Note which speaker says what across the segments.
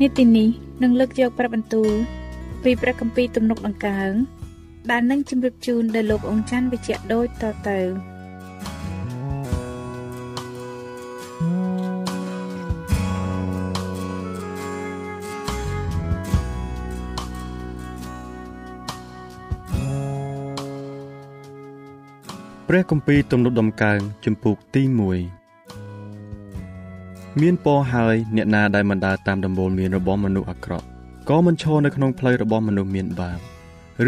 Speaker 1: នេតិនេះនឹងលើកយកព្រះបន្ទូលពីព្រះគម្ពីរទំនុកដង្កើងដែលនឹងជម្រាបជូនដល់លោកអង្គច័ន្ទវិជ្ជៈដូចតទៅ
Speaker 2: ព្រះគម្ពីរទំនុកដំកើងជំពូកទី1 មានពរហើយអ្នកណាដែលមិនដើរតាមដំបូលមានរបស់មនុស្សអាក្រក់ក៏មិនឈរនៅក្នុងផ្លូវរបស់មនុស្សមានបាប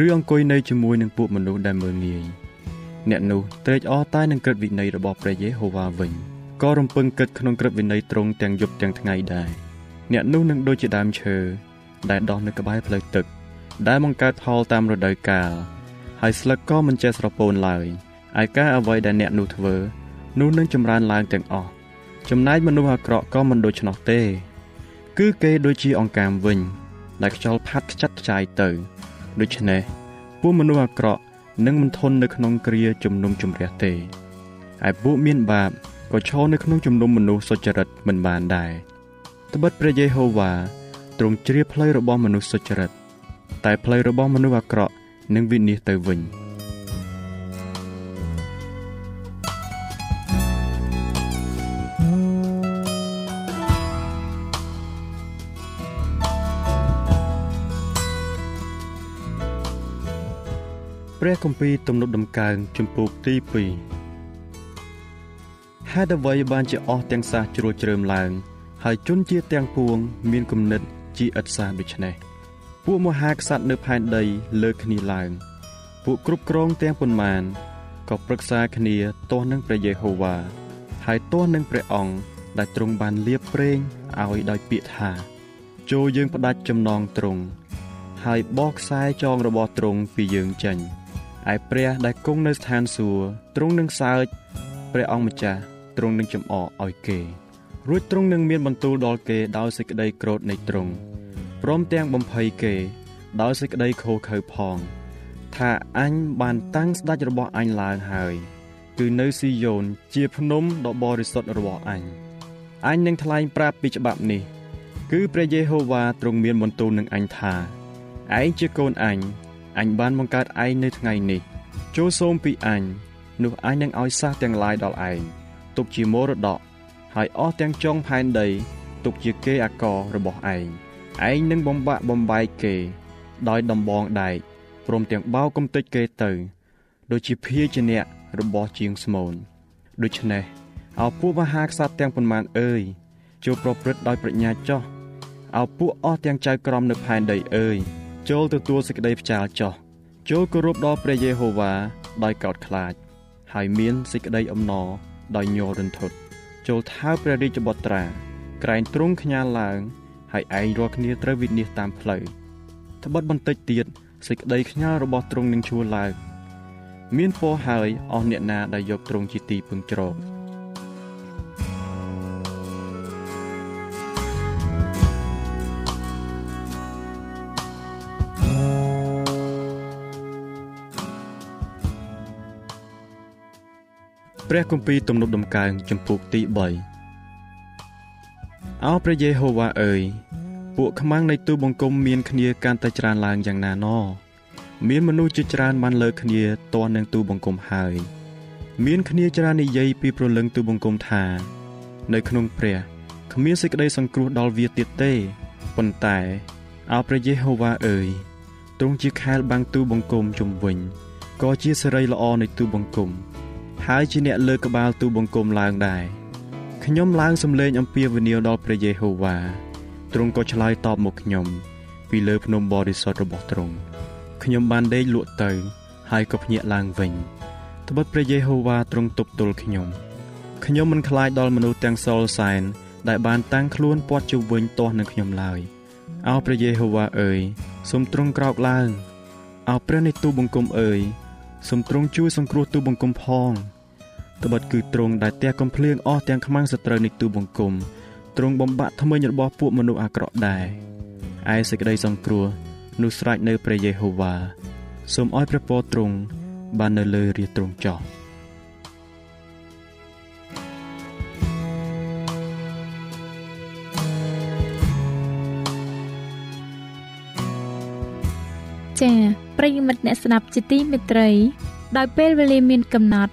Speaker 2: ឬអង្គុយនៅជាមួយនឹងពួកមនុស្សដែលមើលងាយអ្នកនោះត្រេកអរតែនឹងក្រឹតវិន័យរបស់ព្រះយេហូវ៉ាវិញក៏រំពឹងគិតក្នុងក្រឹតវិន័យត្រង់ទាំងយប់ទាំងថ្ងៃដែរអ្នកនោះនឹងដូចជាដើមឈើដែលដុះនៅក្បែរផ្លូវទឹក ដែលបង្កើតផលតាមរដូវកាលហើយស្លឹកក៏មិនចេះស្រពោនឡើយឯការអ្វីដែលអ្នកនោះធ្វើនោះនឹងចម្រើនឡើងទាំងអស់ ចំណែកមនុស្សអាក្រក់ក៏មិនដូច្នោះទេ គឺគេដូចជាអង្កាមវិញ ដែលខ្យល់ផាត់ខ្ចាត់ខ្ចាយទៅ ដូច្នេះពួកមនុស្សអាក្រក់នឹងមិនធន់នៅក្នុងគ្រាជំនុំជម្រះទេឯពួកមានបាបក៏ឈរនៅក្នុងជំនុំមនុស្សសុចរិតមិនបានដែរត្បិតព្រះយេហូវ៉ាទ្រង់ជ្រាបផ្លូវរបស់មនុស្សសុចរិតតែផ្លូវរបស់មនុស្សអាក្រក់នឹងវិនិច្ឆ័យទៅវិញ។ ព្រះគម្ពីរទំនុកដំកើងជំពូកទី2ហេតុអ្វីបានជាអស់ទាំងសាសជ្រួលជ្រើមឡើង ហើយជនជាទាំងពួង មានគំនិតជាឥតសាដូច្នេះពួកមហាក្សត្រនៅផែនដីលើកគ្នាឡើង ពួកគ្រប់គ្រងទាំងប៉ុន្មានក៏ប្រឹក្សាគ្នាទាស់នឹងព្រះយេហូវ៉ាហើយទាស់នឹងព្រះអង្គដែលទ្រង់បានលៀបប្រេងឲ្យដោយពាក្យថាចូលយើងផ្ដាច់ចំណងទ្រង់ហើយបោះខ្សែចងរបស់ទ្រង់ពីយើងចេញ។ ឯព្រះដែលគង់នៅស្ថានសួគ៌ទ្រង់នឹងសើចព្រះអង្គម្ចាស់ទ្រង់នឹងចំអកឲ្យគេ រួចទ្រង់នឹងមានបន្ទូលដល់គេដោយសេចក្តីក្រោធនៃទ្រង់ព្រមទាំងបំភ័យគេ ដោយសេចក្តីខូខើផង ថាអញបានតាំងស្ដេចរបស់អញឡើងហើយគឺនៅស៊ីយ៉ូនជាភ្នំដ៏បរិសុទ្ធរបស់អញអញនឹងថ្លែងប្រាប់ពីច្បាប់នេះ គឺព្រះយេហូវ៉ាទ្រង់មានបន្ទូលនឹងអញថាឯងជាកូនអញ អញបានបង្កើតឯងនៅថ្ងៃនេះចូលសូមពីអញនោះអញនឹងឲ្យសះទាំងឡាយដល់ឯងទុកជាមរតកហើយអស់ទាំងចុងផែនដី ទុកជាគេអាកររបស់ឯងឯងនឹងបំបាក់បំបែកគេ ដោយដំបងដែកព្រមទាំងបោកកំទេចគេទៅ ដូចជាភៀជាអ្នករបស់ជាងស្មូនដូច្នេះអោពួកមហាក្សត្រទាំងប៉ុន្មានអើយចូលប្រព្រឹត្តដោយប្រាជ្ញាចោះអោពួកអស់ទាំងចៅក្រមនៅផែនដីអើយ ចូលទទួលសេចក្តីផ្ចាលចោះចូលគោរពដល់ព្រះយេហូវ៉ាដោយកោតខ្លាច ហើយមានសេចក្តីអំណរដោយញ័ររន្ធត់ចូលថើព្រះរាជបុត្រា ក្រែងទ្រង់ខ្ញាល់ឡើង ហើយឯងរាល់គ្នាត្រូវវិនិច្ឆ័យតាមផ្លូវត្បិតបន្តិចទៀតសេចក្តីខ្ញាល់របស់ទ្រង់នឹងឈួរឡើង មានពរហើយអស់អ្នកណាដែលយកទ្រង់ជាទីពឹងជ្រក ព្រះគម្ពីរទំនុកដំកើងចំពុកទី3អោព្រះយេហូវ៉ាអើយពួកខ្មាំងនៃទូបង្គំមានគ្នាកាន់តែច្រើនឡើងយ៉ាងណាណមានមនុស្សជាច្រើនបានលើគ្នាតននឹងទូបង្គំហើយ មានគ្នាច្រើននិយាយពីប្រលឹងទូបង្គំថា នៅក្នុងព្រះគ្មានសេចក្តីសង្គ្រោះដល់វាទៀតទេប៉ុន្តែអោព្រះយេហូវ៉ាអើយទ្រង់ជាខែលបាំងទូបង្គំជំវិញក៏ជាសេរីល្អនៃទូបង្គំ ហើយជាអ្នកលើកក្បាលទូបង្គំឡើងដែរខ្ញុំឡើងសំឡេងអំពាវនាវដល់ព្រះយេហូវ៉ាទ្រង់ក៏ឆ្លើយតបមកខ្ញុំពីលើភ្នំបរិសុទ្ធរបស់ទ្រង់ខ្ញុំបានដេកលក់ទៅ ហើយក៏ភ្ញាក់ឡើងវិញត្បិតព្រះយេហូវ៉ាទ្រង់ទប់ទល់ខ្ញុំខ្ញុំមិនខ្លាចដល់មនុស្សទាំងសល់សែនដែលបានតាំងខ្លួនពាត់ជុំវិញទាស់នឹងខ្ញុំឡើយអោព្រះយេហូវ៉ាអើយសូមទ្រង់ក្រោកឡើងអោព្រះនៃទូបង្គំអើយសូមទ្រង់ជួយសង្គ្រោះទូបង្គំផង ត្បិតគឺទ្រង់ដែលទះកំភ្លៀងអស់ទាំងខ្មាំងសត្រូវនៃទូបង្គំទ្រង់បំបាក់ថ្មិញរបស់ពួកមនុស្សអាក្រក់ដែរឯសេចក្តីសង្គ្រោះនោះស្រេចនៅព្រះយេហូវ៉ាសូមឲ្យព្រះពរទ្រង់បាននៅលើរាទ្រង់ចោះ
Speaker 1: ចា៎ប្រិយមិត្តអ្នកស្ដាប់ជាទីមេត្រី ដោយពេលវេលាមានកំណត់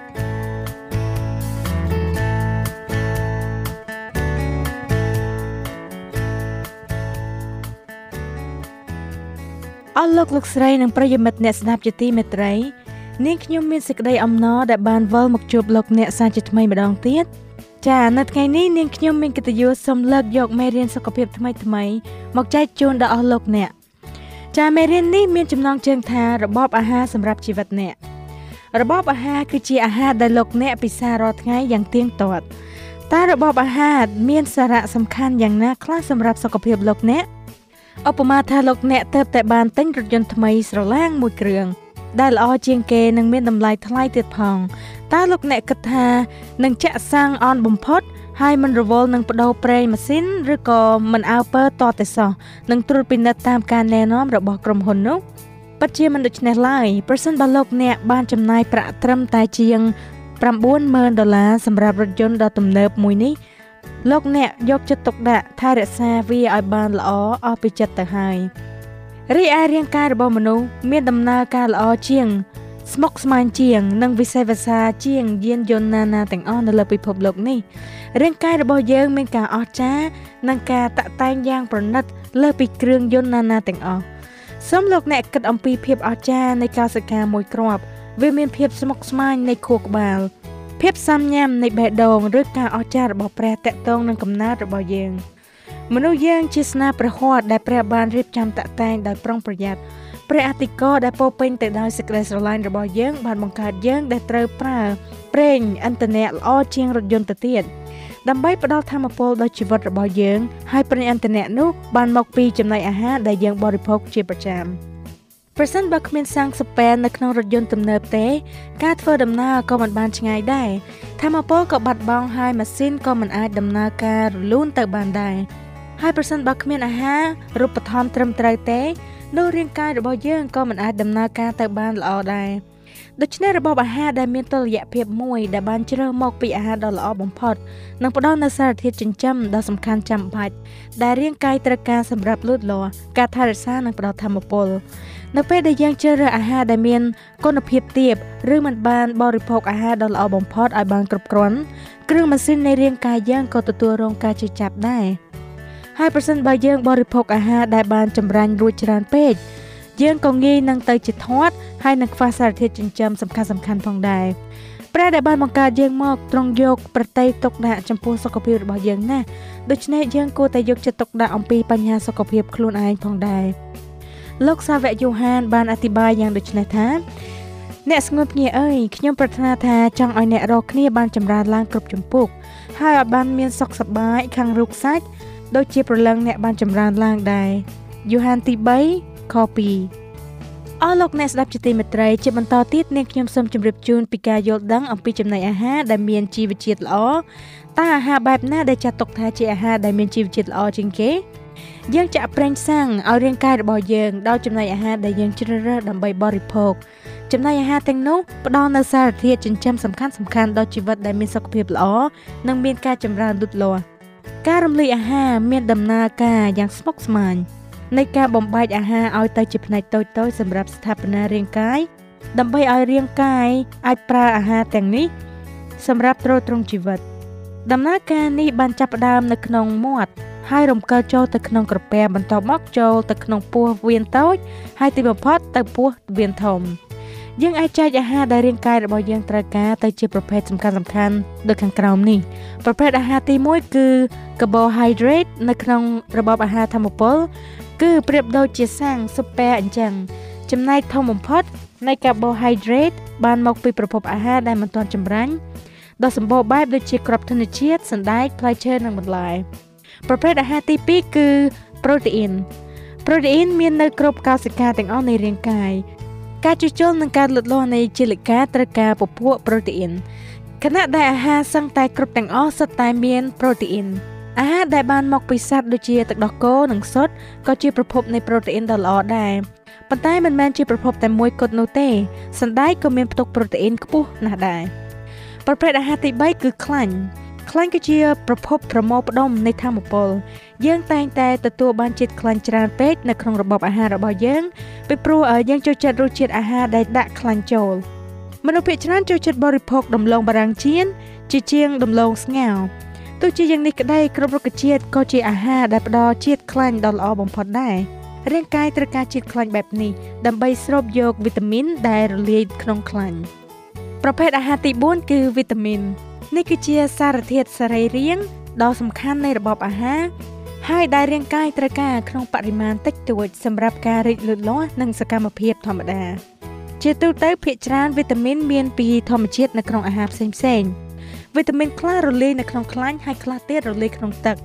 Speaker 3: អស់លោកលោកស្រីនិងប្រិយមិត្តអ្នកស្ដាប់ជាទីមេត្រីនាងខ្ញុំមានសេចក្តីអំណរដែលបានវិលមកជួបលោកអ្នកសាជាថ្មីម្ដងទៀតចានៅថ្ងៃនេះនាងខ្ញុំមានកិត្តិយសសូមលើកយកមេរៀនសុខភាពថ្មីថ្មីមកចែកជូនដល់អស់លោកអ្នកចាមេរៀននេះមានចំណងជើងថារបបអាហារសម្រាប់ជីវិតអ្នករបបអាហារគឺជាអាហារដែលលោកអ្នកពិសាររាល់ថ្ងៃយ៉ាងទៀងទាត់តើរបបអាហារមានសារៈសំខាន់យ៉ាងណាខ្លះសម្រាប់សុខភាពលោកអ្នក ឧបមាថាលោកអ្នកទៅតែបានទិញរថយន្តថ្មីស្រឡាងមួយគ្រឿងដែលល្អជាងគេនិងមានតម្លៃថ្លៃទៀតផងតើលោកអ្នកគិតថានឹងចាក់សាំងអនបំផុតហើយមិនរវល់នឹងបដូរប្រេងម៉ាស៊ីនឬក៏មិនអើពើតតែសោះនឹងត្រួតពិនិត្យតាមការណែនាំរបស់ក្រុមហ៊ុននោះពិតជាមិនដូច្នេះឡើយប្រសិនបើលោកអ្នកបានចំណាយប្រាក់ត្រឹមតែជាង90000ដុល្លារសម្រាប់រថយន្តដ៏ទំនើបមួយនេះ លោកអ្នកយកចិត្តទុកដាក់ថែរក្សាវាឲ្យបានល្អអស់ពីចិត្តទៅហើយរីឯរាងកាយរបស់មនុស្សមានដំណើរការល្អជាង ស្មុគស្មាញជាង និងវិសេសវិសាជាងយានយន្តណានាទាំងអស់នៅលើពិភពលោកនេះរាងកាយរបស់យើងមានការអស្ចារ្យនិងការតាក់តែងយ៉ាងប្រណិត លើសពីគ្រឿងយន្តណានាទាំងអស់សូមលោកអ្នកគិតអំពីភាពអស្ចារ្យនៃកោសិកាមួយគ្រាប់វាមានភាពស្មុគស្មាញនៃខួរក្បាល ភាពសាំញ៉ាំនៃបេះដូងឬការអស្ចារ្យរបស់ព្រះតកតងនឹងកំណើតរបស់យើងមនុស្សយើងជាស្នាព្រះហស្ថដែលព្រះបានរៀបចំតាក់តែងដោយប្រុងប្រយ័ត្នព្រះអតិកោដែលពោពេញទៅដោយសេចក្តីស្រឡាញ់របស់យើងបានបង្កើតយើងដែលត្រូវប្រើប្រេងឥន្ធនៈល្អជាងរថយន្តទៅទៀតដើម្បីផ្ដល់ធម៌ពលដល់ជីវិតរបស់យើងហើយប្រេងឥន្ធនៈនោះបានមកពីចំណីអាហារដែលយើងបរិភោគជាប្រចាំ។ ប្រសិនបើគ្មានសាំងសុពែននៅក្នុងរថយន្តទំនើបទេ ការធ្វើដំណើរក៏មិនបានឆ្ងាយដែរធម្មពលក៏បាត់បង់ហើយម៉ាស៊ីនក៏មិនអាចដំណើរការរលូនទៅបានដែរហើយប្រសិនបើគ្មានអាហាររូបត្ថម្ភត្រឹមត្រូវទេនោះរាងកាយរបស់យើងក៏មិនអាចដំណើរការទៅបានល្អដែរដូច្នេះរបបអាហារដែលមានតុល្យភាពមួយដែលបានជ្រើសមកពីអាហារដ៏ល្អបំផុតនឹងផ្ដល់នូវសារធាតុចិញ្ចឹមដ៏សំខាន់ចាំបាច់ដែលរាងកាយត្រូវការសម្រាប់លូតលាស់ការថែរក្សានិងផ្ដល់ធម៌ពល នៅពេលដែលយើងជ្រើសរើសអាហារដែលមានគុណភាពទាបឬមិនបានបរិភោគអាហារដ៏ល្អបំផុតឲ្យបានគ្រប់គ្រាន់គ្រឿងម៉ាស៊ីននៃរាងកាយយើងក៏ទទួលរងការជិះចាប់ដែរហើយប្រសិនបើយើងបរិភោគអាហារដែលបានចម្រាញ់រួចច្រើនពេកយើងក៏ងាយនឹងទៅជាធាត់ហើយនឹងខ្វះសារធាតុចិញ្ចឹមសំខាន់សំខាន់ផងដែរព្រះដែលបានបង្កើតយើងមកទ្រង់យកប្រតិទុកដាក់ចំពោះសុខភាពរបស់យើងណាដូច្នេះយើងគួរតែយកចិត្តទុកដាក់អំពីបញ្ហាសុខភាពខ្លួនឯងផងដែរ លោកសាវកយូហានបានអធិប្បាយយ៉ាងដូចនេះថាអ្នកស្ងួនភ្ងាអើយខ្ញុំប្រាថ្នាថាចង់ឲ្យអ្នករកគ្នាបានចម្រើនឡើងគ្រប់ចម្ពោះហើយឲ្យបានមានសុខសប្បាយខាងរូបសាច់ដូចជាប្រលឹងអ្នកបានចម្រើនឡើងដែរយូហានទី3ខ2អស់លោកអ្នកស្ដាប់ជាទីមេត្រីជាបន្តទៀតនាងខ្ញុំសូមជម្រាបជូនពីការយល់ដឹងអំពីចំណីអាហារដែលមានជីវជាតិល្អតើអាហារបែបណាដែលចាត់ទុកថាជាអាហារដែលមានជីវជាតិល្អជាងគេ យើងចាក់ប្រេងសាំងឲ្យរាងកាយរបស់យើងដោយចំណីអាហារដែលយើងជ្រើសរើសដើម្បីបរិភោគចំណីអាហារទាំងនោះផ្ដល់នូវសារធាតុចិញ្ចឹមសំខាន់សំខាន់ដល់ជីវិតដែលមានសុខភាពល្អនិងមានការចម្រើនលូតលាស់ការរំលាយអាហារមានដំណើរការយ៉ាងស្មុគស្មាញនៃការបំបែកអាហារឲ្យទៅជាផ្នែកតូចៗសម្រាប់ស្ថាបនារាងកាយដើម្បីឲ្យរាងកាយអាចប្រើអាហារទាំងនេះ សម្រាប់ទ្រទ្រង់ជីវិត ដំណើរការនេះបានចាប់ផ្ដើមនៅក្នុងមាត់ ហើយរំកិលចូលទៅក្នុងក្រពះបន្ទាប់មកចូលទៅក្នុងពោះវៀនតូច ហើយទីបំផុតទៅពោះវៀនធំយើងអាចចែកអាហារដែលរាងកាយរបស់យើងត្រូវការទៅជាប្រភេទសំខាន់សំខាន់ដូចខាងក្រោមនេះប្រភេទអាហារទី1គឺ carbohydrate នៅក្នុងរបបអាហារធម្មពលគឺប្រៀបដូចជាសាំងស៊ុបពែអញ្ចឹងចំណែកធំបំផុតនៃ carbohydrate បានមកពីប្រភពអាហារដែលមិនទាន់ចម្រាញ់ដ៏សម្បូរបែបដូចជាគ្រាប់ធញ្ញជាតិសណ្តែកផ្លែឈើនិងបន្លែ ប្រភេទអាហារទី2គឺប្រូតេអ៊ីនប្រូតេអ៊ីនមាននៅគ្រប់កោសិកាទាំងអស់នៃរាងកាយការជួសជុលនិងការលូតលាស់នៃជាលិកាត្រូវការពពួកប្រូតេអ៊ីនខណៈដែលអាហារសឹងតែគ្រប់ទាំងអស់សុទ្ធតែមានប្រូតេអ៊ីនអាហារដែលបានមកពីសត្វដូចជាទឹកដោះគោនិងសុទ្ធក៏ជាប្រភពនៃប្រូតេអ៊ីនដ៏ល្អដែរប៉ុន្តែមិនមែនជាប្រភពតែមួយគត់នោះទេសណ្តែកក៏មានផ្ទុកប្រូតេអ៊ីនខ្ពស់ណាស់ដែរប្រភេទអាហារទី3គឺខ្លាញ់ ខ្លាញ់គឺជាប្រភពប្រមូលផ្ដុំនៃធម្មពលយើងតែងតែទទួលបានជាតិខ្លាញ់ច្រើនពេកនៅក្នុងរបបអាហាររបស់យើងពីព្រោះយើងចូលចិត្តរសជាតិអាហារដែលដាក់ខ្លាញ់ចូលមនុស្សភាគច្រើនចូលចិត្តបរិភោគដំឡូងបារាំងចៀនជាជាងដំឡូងស្ងោរទោះជាយ៉ាងនេះក្តីគ្រប់រុក្ខជាតិក៏ជាអាហារដែលផ្ដល់ជាតិខ្លាញ់ដ៏ល្អបំផុតដែររាងកាយត្រូវការជាតិខ្លាញ់បែបនេះដើម្បីស្រូបយកវីតាមីនដែលរលាយក្នុងខ្លាញ់ប្រភេទអាហារទី4គឺវីតាមីន នេះគឺជាសារធាតុសរីរាង្គដ៏សំខាន់នៃរបបអាហារហើយដែលរាងកាយត្រូវការក្នុងបរិមាណតិចតួចសម្រាប់ការរីកលូតលាស់និងសកម្មភាពធម្មតា ជាទូទៅភាគច្រើនវីតាមីនមានពីធម្មជាតិនៅក្នុងអាហារផ្សេងផ្សេងវីតាមីនខ្លះរលាយនៅក្នុងខ្លាញ់ហើយខ្លះទៀតរលាយក្នុងទឹក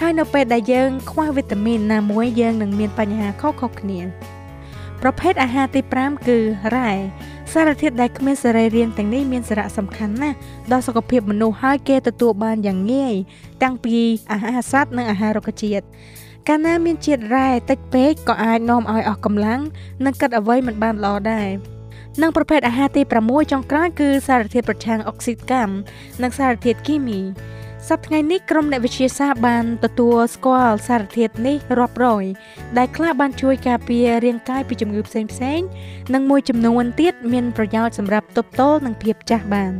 Speaker 3: ហើយនៅពេលដែលយើងខ្វះវីតាមីនណាមួយយើងនឹងមានបញ្ហាខុសៗគ្នា ប្រភេទអាហារទី5គឺរ៉ែ សារធាតុដែលគ្មានសរីរាង្គទាំងនេះមានសារៈសំខាន់ណាស់ដល់សុខភាពមនុស្សហើយគេទទួលបានយ៉ាងងាយតាំងពីអាហារសត្វនិងអាហាររុក្ខជាតិកាលណាមានជាតិរ៉ែតិចពេកក៏អាចនាំឲ្យអស់កម្លាំងនិងកាត់អ្វីមិនបានល្អដែរនិងប្រភេទអាហារទី6ចុងក្រោយគឺសារធាតុប្រឆាំងអុកស៊ីតកម្មនិងសារធាតុគីមី សប្តាហ៍ថ្ងៃនេះក្រុមអ្នកវិទ្យាសាស្ត្របានទទួលស្គាល់សារធាតុនេះរាប់រយដែលខ្លះបានជួយការពាររាងកាយពីជំងឺផ្សេងផ្សេងនិងមួយចំនួនទៀតមានប្រយោជន៍សម្រាប់ទប់ទល់នឹងភាពចាស់បាន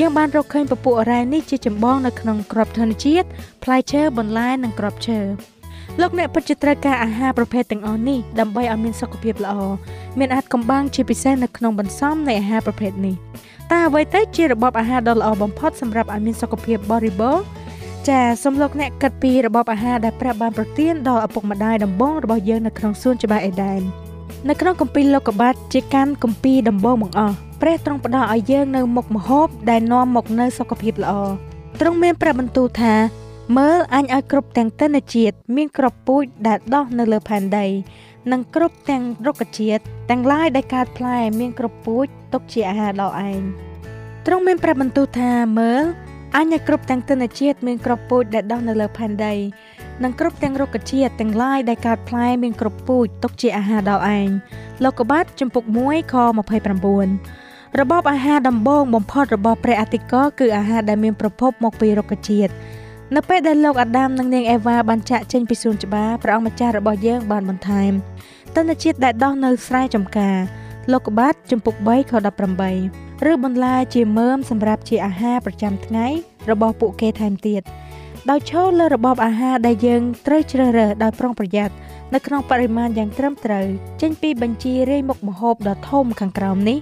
Speaker 3: យើងបានរកឃើញពពួករ៉ែនេះជាចម្បងនៅក្នុងក្របធនជាតិផ្លែឈើបន្លែនិងក្របឈើលោកអ្នកពិតជាត្រូវការអាហារប្រភេទទាំងអស់នេះដើម្បីឲ្យមានសុខភាពល្អមានអាចកំបាំងជាពិសេសនៅក្នុងបន្សំនៃអាហារប្រភេទនេះ តើអ្វីទៅជារបបអាហារដ៏ល្អបំផុតសម្រាប់ឲ្យមានសុខភាពបរិបូរណ៍ចាសូមលោកអ្នកគិតពីរបបអាហារដែលព្រះបានប្រទានដល់ឪពុកម្ដាយដំបងរបស់យើងនៅក្នុងសួនច្បារអេដែននៅក្នុងគម្ពីរលោកុបាទជាកាន់គម្ពីរដំបងបង្អស់ព្រះទ្រង់ផ្ដល់ឲ្យយើងនៅមុខម្ហូបដែលនាំមកនូវសុខភាពល្អទ្រង់មានព្រះបន្ទូលថាមើលអញឲ្យគ្រប់ទាំងទិន្នជាតិមានក្របពូជដែលដុះនៅលើផែនដី និងគ្រប់ទាំងរុក្ខជាតិទាំងឡាយដែលកើតផ្លែមានគ្រប់ពូជទុកជាអាហារដល់ឯងទ្រង់មានប្រាប់បន្ទូលថាមើលអញឲ្យគ្រប់ទាំងទិន្នជាតិមានគ្រប់ពូជដែលដុះនៅលើផែនដីនិងគ្រប់ទាំងរុក្ខជាតិទាំងឡាយដែលកើតផ្លែមានគ្រប់ពូជទុកជាអាហារដល់ឯងលោកុបាទចំពុក1ខ29របបអាហារដំបូងបំផុតរបស់ព្រះអតិកោគឺអាហារដែលមានប្រភពមកពីរុក្ខជាតិ នៅពេលដែលលោកអាដាមនិងនាងអេវ៉ាបានចាក់ចេញពីសួនច្បារព្រះអង្គម្ចាស់របស់យើងបានបន្ថែមទិន្នជាតិដែលដោះនៅស្រែចម្ការលោកកបាតចំពុក3ខ18ឬបន្លែជាមើមសម្រាប់ជាអាហារប្រចាំថ្ងៃរបស់ពួកគេថែមទៀតដោយឈរលើរបបអាហារដែលយើងត្រូវជ្រើសរើសដោយប្រុងប្រយ័ត្ននៅក្នុងបរិមាណយ៉ាងត្រឹមត្រូវចេញពីបញ្ជីរាយមុខម្ហូបដ៏ធំខាងក្រោមនេះ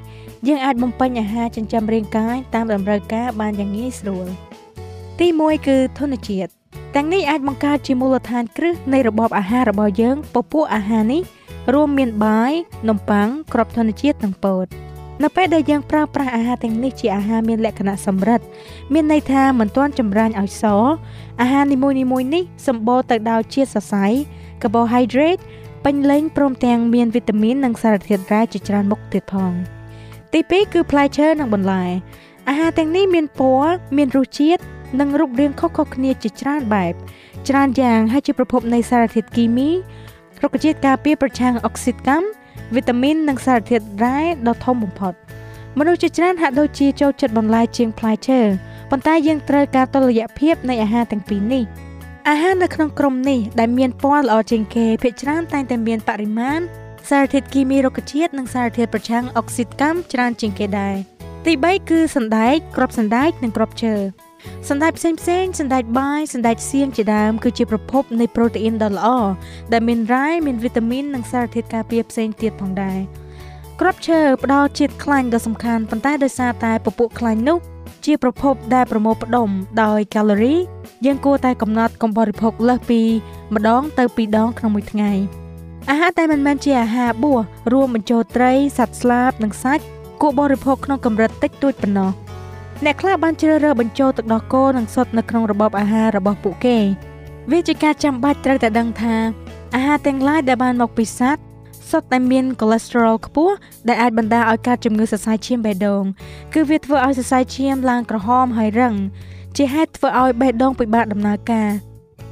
Speaker 3: យើងអាចបំពេញអាហារចិញ្ចឹមរាងកាយតាមតម្រូវការបានយ៉ាងងាយស្រួល ទី1គឺធនជាតិទាំងនេះអាចបង្កើតជាមូលដ្ឋានគ្រឹះនៃរបបអាហាររបស់យើងពពួកអាហារនេះរួមមានបាយនំប៉័ងគ្រាប់ធនជាតិនិងពោតនៅពេលដែលយើងប្រើប្រាស់អាហារទាំងនេះជាអាហារមានលក្ខណៈសម្រិតមានន័យថាមិនទាន់ចម្រាញ់ឲ្យសអាហារនីមួយៗនេះសម្បូរទៅដោយជាតិសរសៃ carbohydrate ពេញលេញព្រមទាំងមានវីតាមីននិងសារធាតុរ៉ែជាច្រើនមុខទៀតផង ទី2គឺផ្លែឈើនិងបន្លែអាហារទាំងនេះមានពណ៌មានរសជាតិ និងរូបរាងខុសៗគ្នាជាច្រើនបែប ច្រើនយ៉ាងហើយជាប្រភពនៃសារធាតុគីមីរុក្ខជាតិការពារប្រឆាំងអុកស៊ីតកម្មវីតាមីននិងសារធាតុរ៉ែដ៏ធំបំផុតមនុស្សជាច្រើនហាក់ដូចជាចូលចិត្តបន្លែជាងផ្លែឈើប៉ុន្តែយើងត្រូវការតុល្យភាពនៃអាហារទាំងពីរនេះអាហារនៅក្នុងក្រុមនេះដែលមានពណ៌ល្អជាងគេភាគច្រើនតែងតែមានបរិមាណសារធាតុគីមីរុក្ខជាតិនិងសារធាតុប្រឆាំងអុកស៊ីតកម្មច្រើនជាងគេដែរទី3គឺសណ្ដែកគ្រាប់សណ្ដែកនិងគ្រាប់ឈើ សណ្ដែកផ្សេងផ្សេងសណ្ដែកបាយសណ្ដែកសៀងជាដើមគឺជាប្រភពនៃប្រូតេអ៊ីនដ៏ល្អដែលមានរ៉ែមានវីតាមីននិងសារធាតុការពារផ្សេងទៀតផងដែរគ្រាប់ឈើផ្ដល់ជាតិខ្លាញ់ដ៏សំខាន់ប៉ុន្តែដោយសារតែពពួកខ្លាញ់នោះជាប្រភពដែលប្រមូលផ្ដុំដោយកាឡូរីយើងគួរតែកំណត់កុំបរិភោគលើសពីម្ដងទៅពីរដងក្នុងមួយថ្ងៃអាហារតែមិនមែនជាអាហារបួសរួមបញ្ចូលត្រីសត្វស្លាបនិងសាច់គួរបរិភោគក្នុងកម្រិតតិចតួចប៉ុណ្ណោះ អ្នកខ្លះបានជ្រើសរើសបញ្ចូលទឹកដោះគោនិងសុទ្ធនៅក្នុងរបបអាហាររបស់ពួកគេ វាជាការចាំបាច់ត្រូវតែដឹងថាអាហារទាំងឡាយដែលបានមកពីសត្វសុទ្ធតែមាន cholesterol ខ្ពស់ដែលអាចបណ្ដាលឲ្យកើតជំងឺសរសៃឈាមបេះដូងគឺវាធ្វើឲ្យសរសៃឈាមឡើងក្រហមហើយរឹងជាហេតុធ្វើឲ្យបេះដូងពិបាកដំណើរការ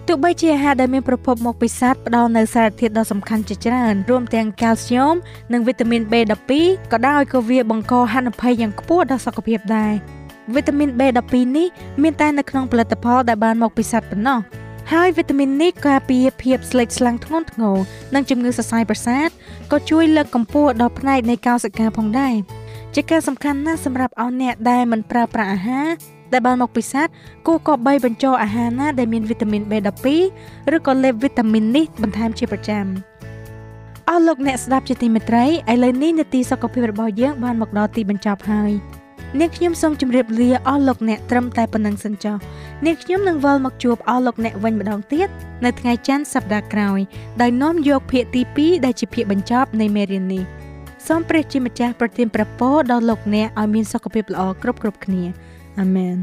Speaker 3: ទោះបីជាអាហារដែលមានប្រភពមកពីសត្វផ្ដល់នូវសារធាតុដ៏សំខាន់ជាច្រើនរួមទាំងកាល់ស្យូមនិងវីតាមីន B12 ក៏ដោយក៏វាបង្កហានិភ័យយ៉ាងខ្ពស់ដល់សុខភាពដែរ វីតាមីន B12 នេះមានតែនៅក្នុងផលិតផលដែលបានមកពីសត្វប៉ុណ្ណោះហើយវីតាមីននេះការពារភាពស្លេកស្លាំងធ្ងន់ធ្ងរនិងជំងឺសរសៃប្រសាទក៏ជួយលើកកម្ពស់ដល់ផ្នែកនៃកោសិកាផងដែរជាការសំខាន់ណាស់សម្រាប់អស់អ្នកដែលមិនប្រើប្រាស់អាហារដែលបានមកពីសត្វគួរក៏បីបញ្ចូលអាហារណាដែលមានវីតាមីន B12 ឬក៏លេបវីតាមីននេះបន្ថែមជាប្រចាំអស់លោកអ្នកស្ដាប់ជាទីមេត្រីឥឡូវនេះនាទីសុខភាពរបស់យើងបានមកដល់ទីបញ្ចប់ហើយ នាងខ្ញុំសូមជម្រាបលាអស់លោកអ្នកត្រឹមតែប៉ុណ្្នឹងសិនចុះនាងខ្ញុំនឹងវិលមកជួបអស់លោកអ្នកវិញម្ដងទៀតនៅថ្ងៃច័ន្ទសប្ដាហ៍ក្រោយដោយនាំយកភាគទី2ដែលជាភាគបញ្ចប់នៃមេរៀននេះសូមព្រះជាម្ចាស់ប្រទានប្រពរដល់លោកអ្នកឲ្យមានសុខភាពល្អគ្រប់គ្រប់គ្នាអាមែន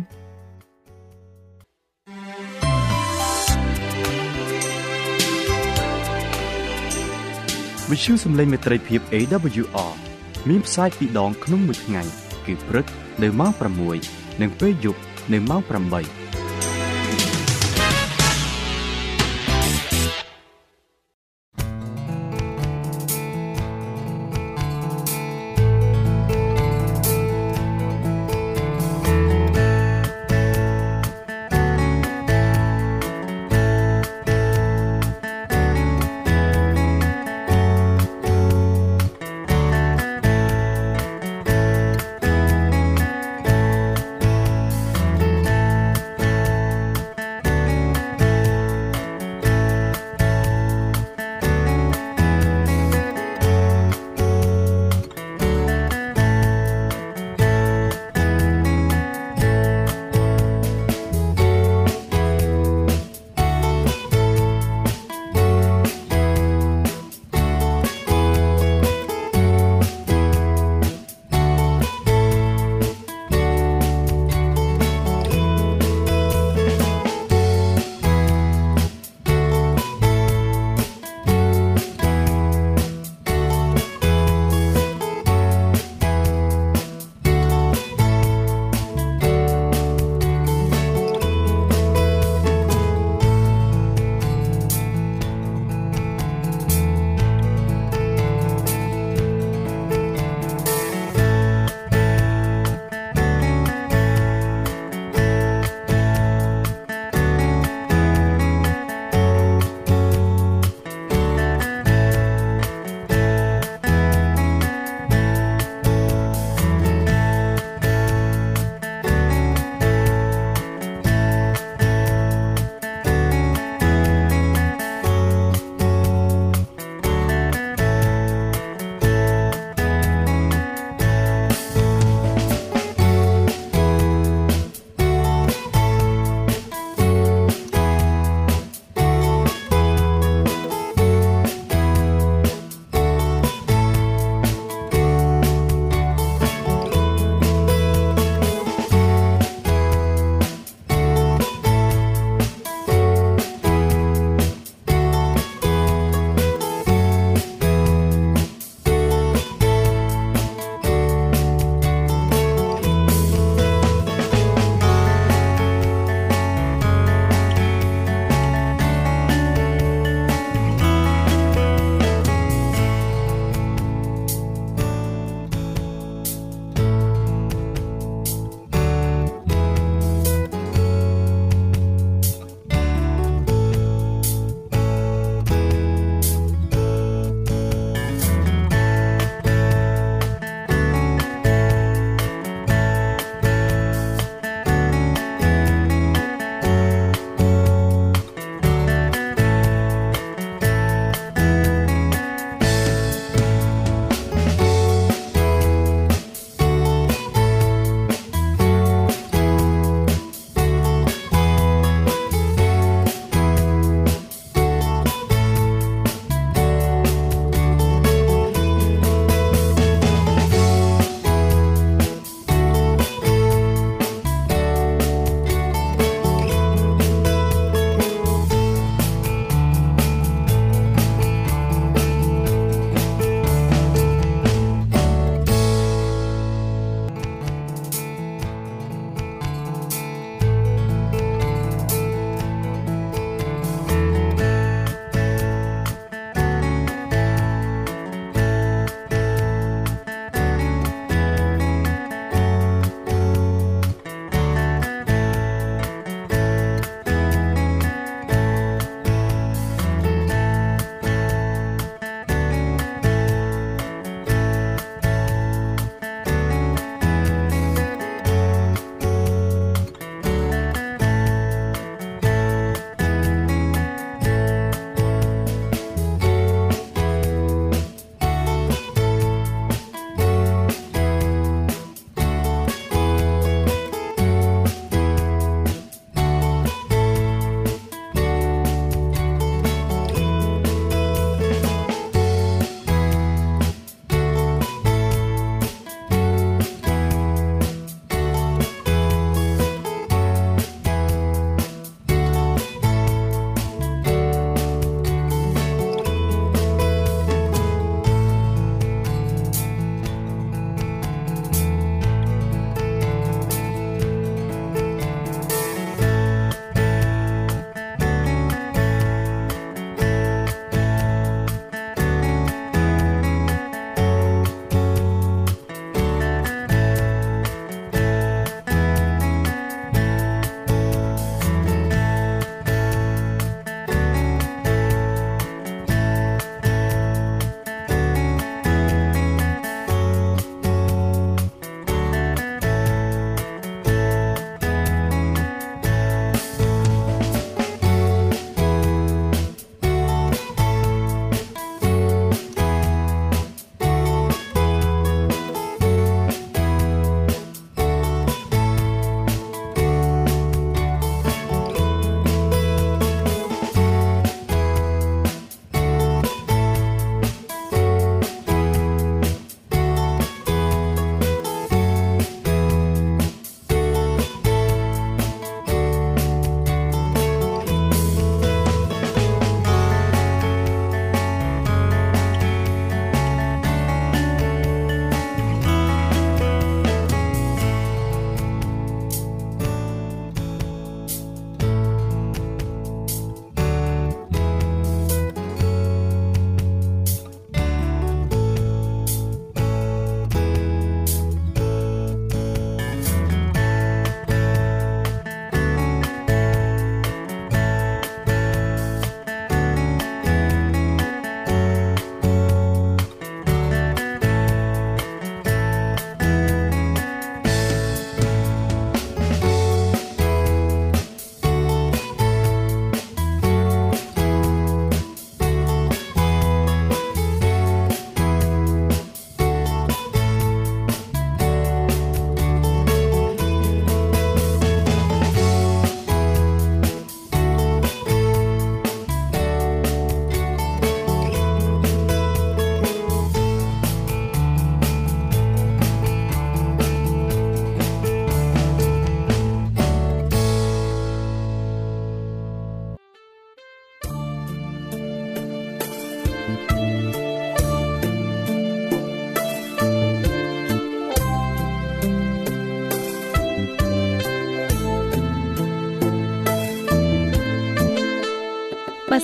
Speaker 2: វិទ្យុសំឡេងមេត្រីភាព AWR មានផ្សាយពីរដងក្នុងមួយថ្ងៃ គឺព្រឹកនៅម៉ោង6និងពេលយប់នៅម៉ោង8